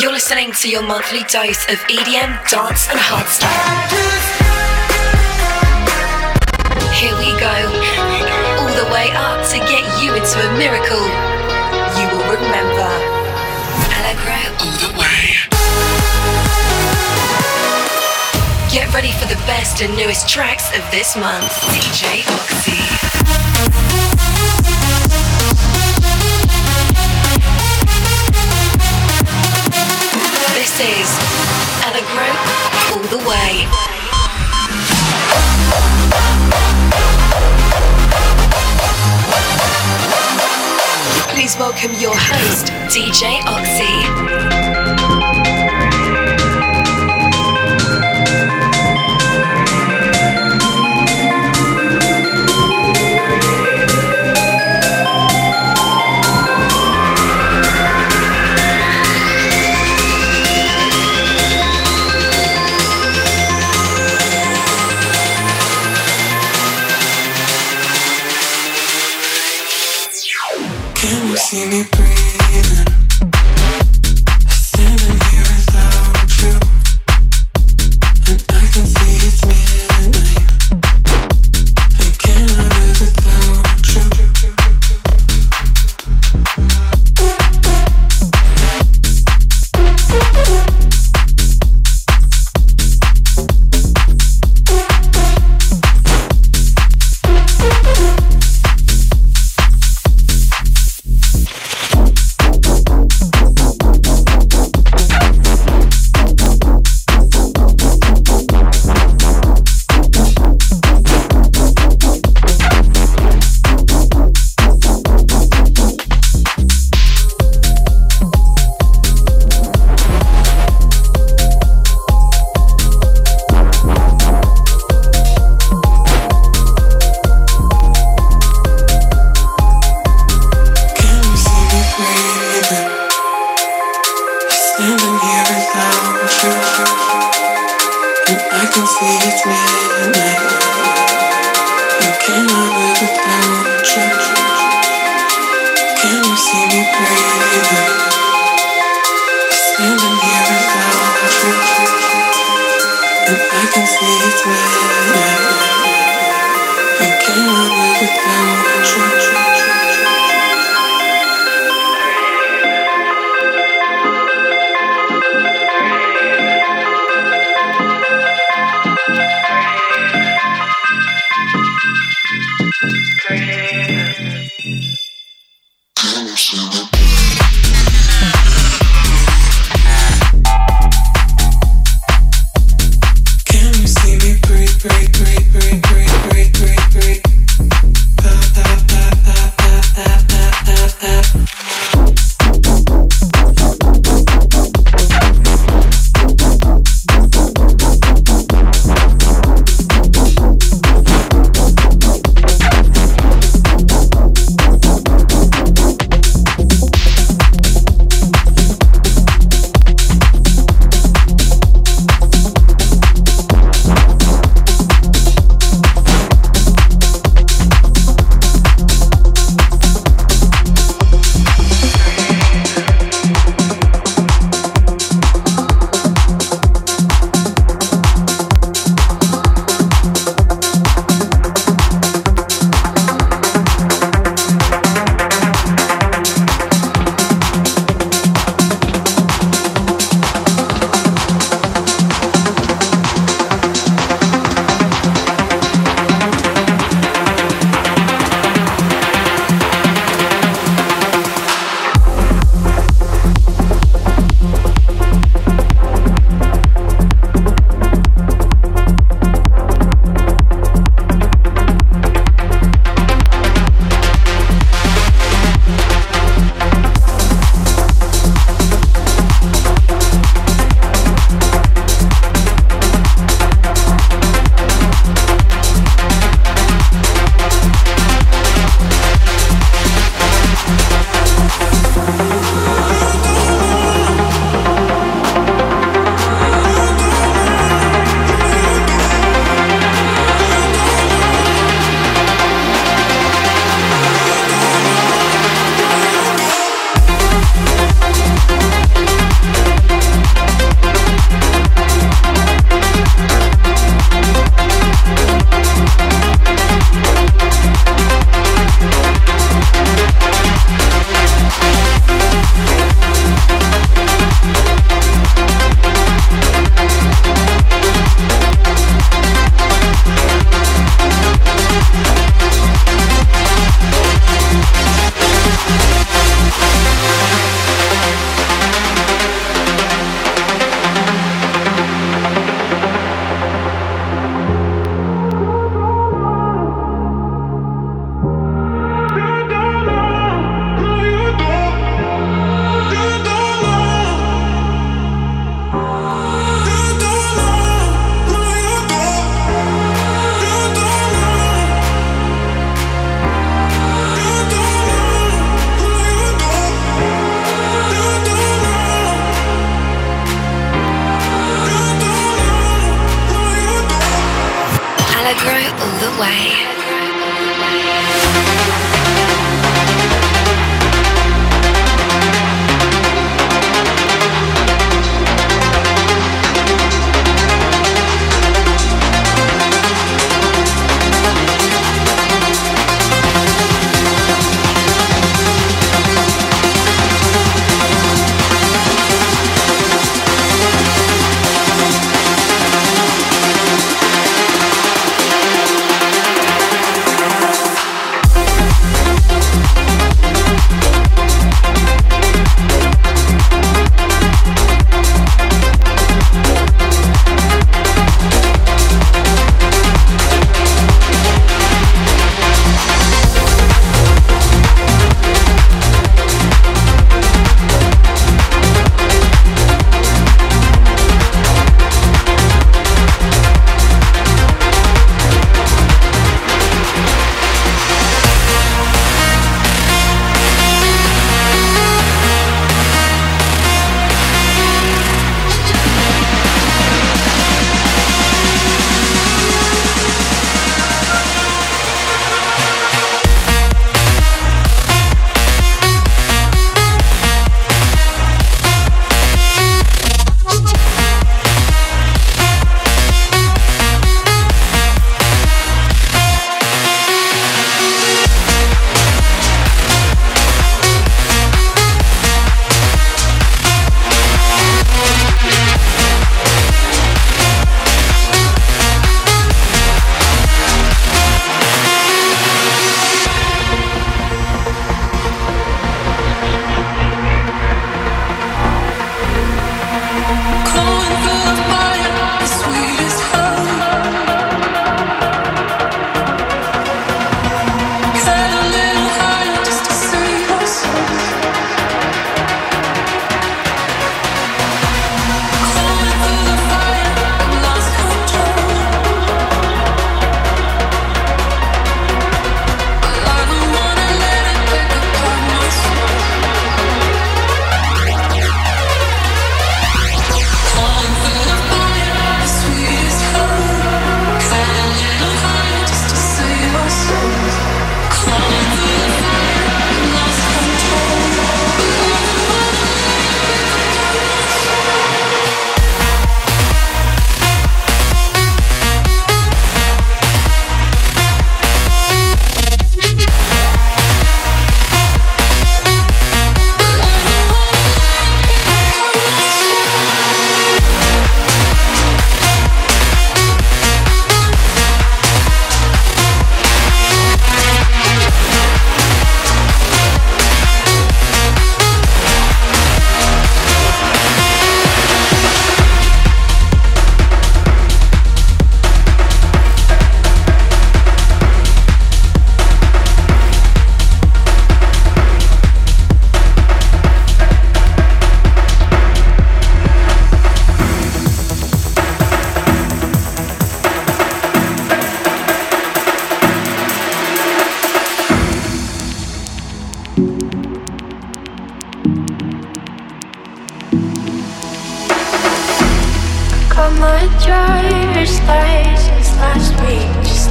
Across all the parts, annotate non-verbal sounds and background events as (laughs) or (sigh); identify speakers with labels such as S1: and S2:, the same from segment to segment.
S1: You're listening to your monthly dose of EDM, dance, and hardstyle. Here we go, all the way up to get you into a miracle you will remember. Allegro all the way. Get ready for the best and newest tracks of this month. DJ Oxy. This is Allegro all the way. Please welcome your host, DJ Oxy.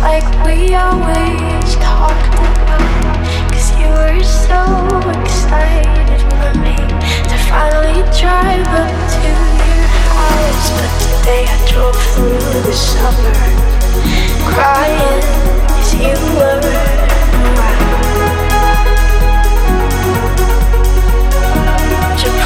S2: like we
S3: always talk about. Cause you were so excited for me
S2: to finally drive up to your house. But today I drove through the summer, crying cause you were around.
S1: You're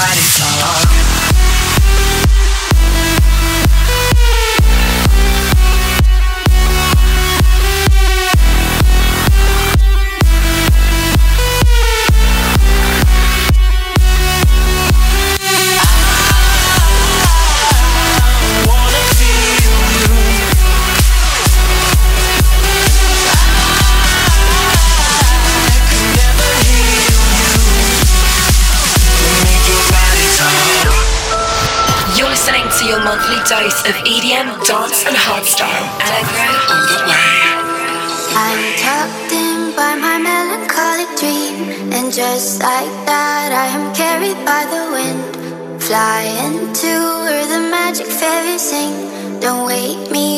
S1: fighting song dose of EDM, dance, and hardstyle. Allegro on the way.
S2: I'm tucked in by my melancholic dream, and just like that, I am carried by the wind. Fly into where the magic fairies
S3: sing. Don't wake me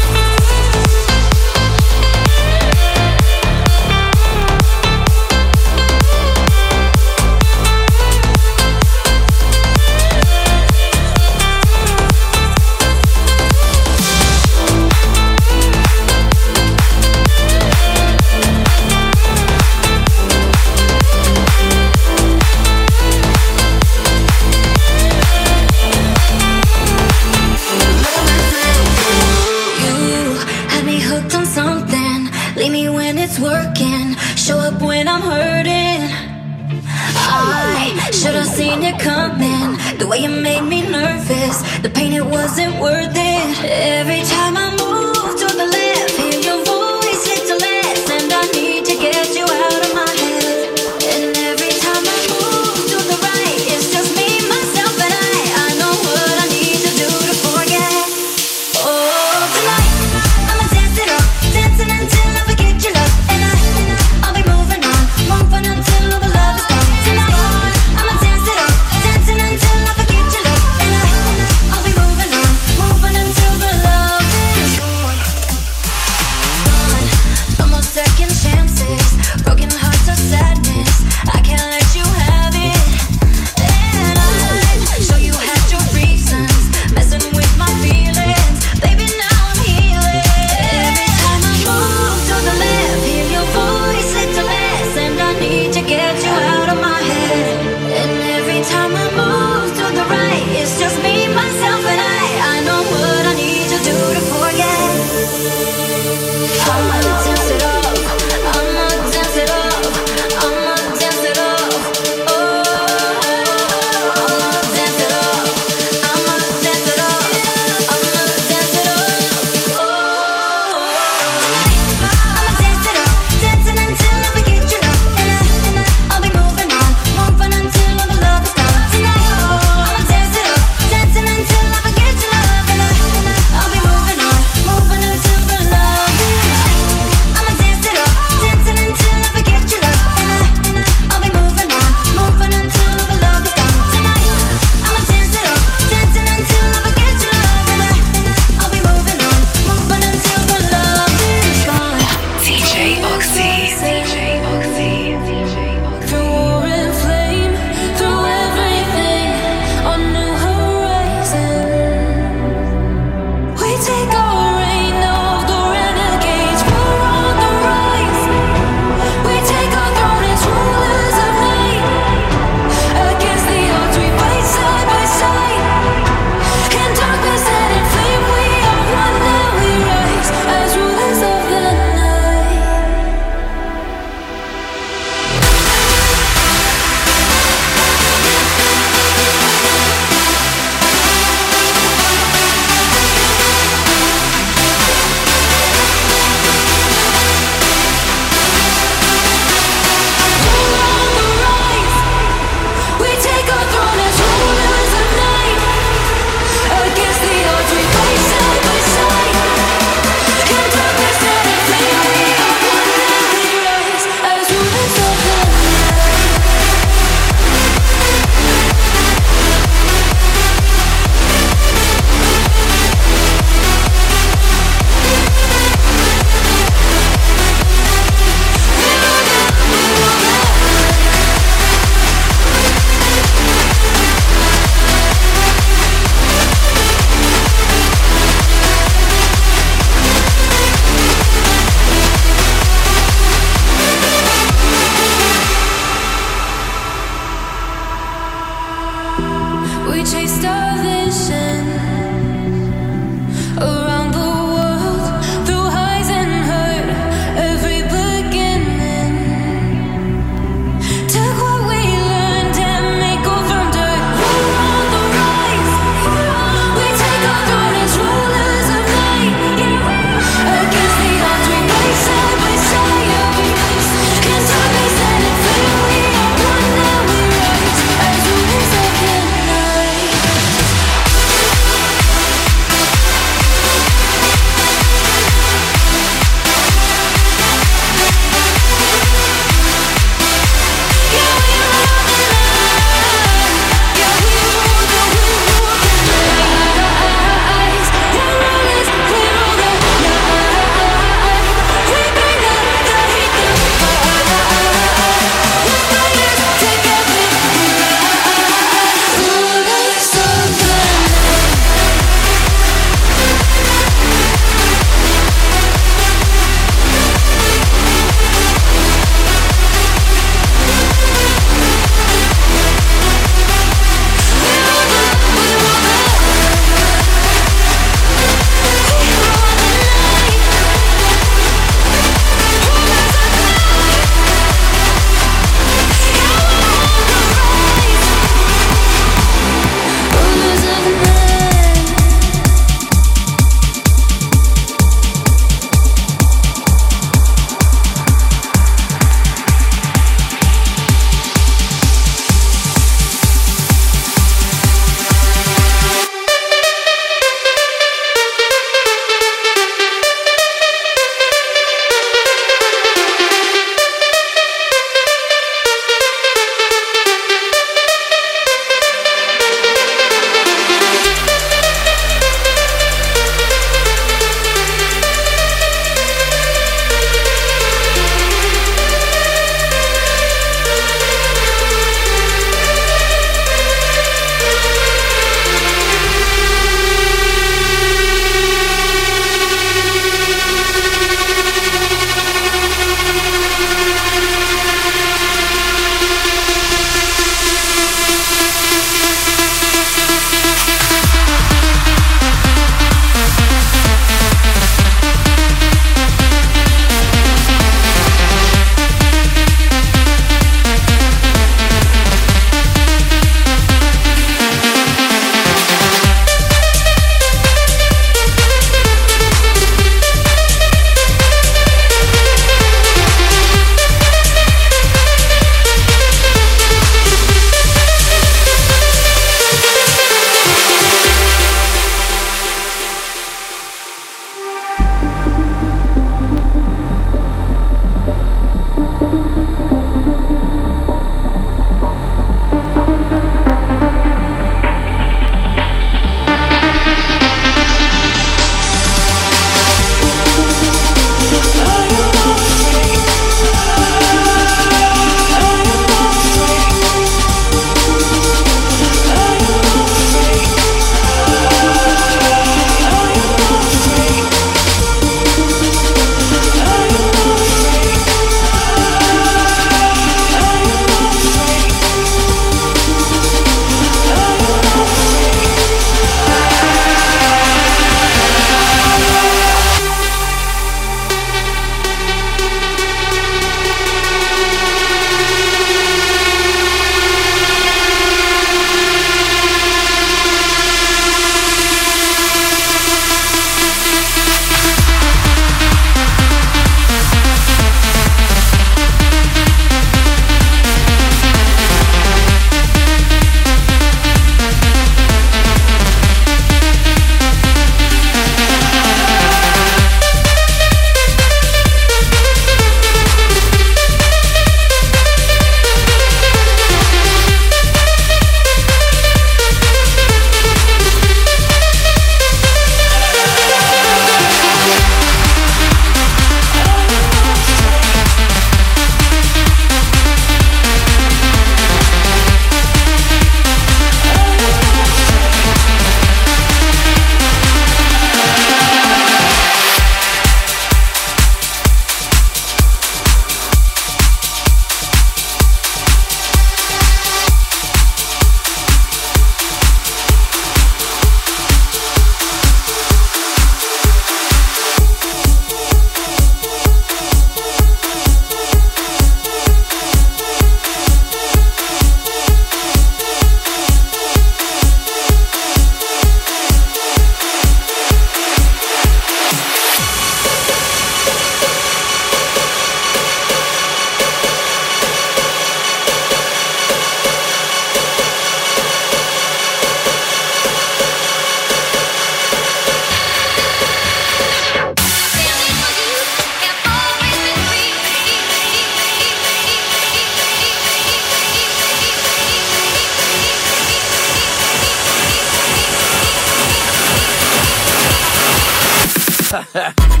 S3: Essa. (laughs)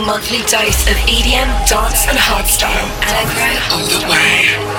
S3: your
S4: monthly dose of
S3: EDM, dance, and
S5: hardstyle. Allegro All The Way.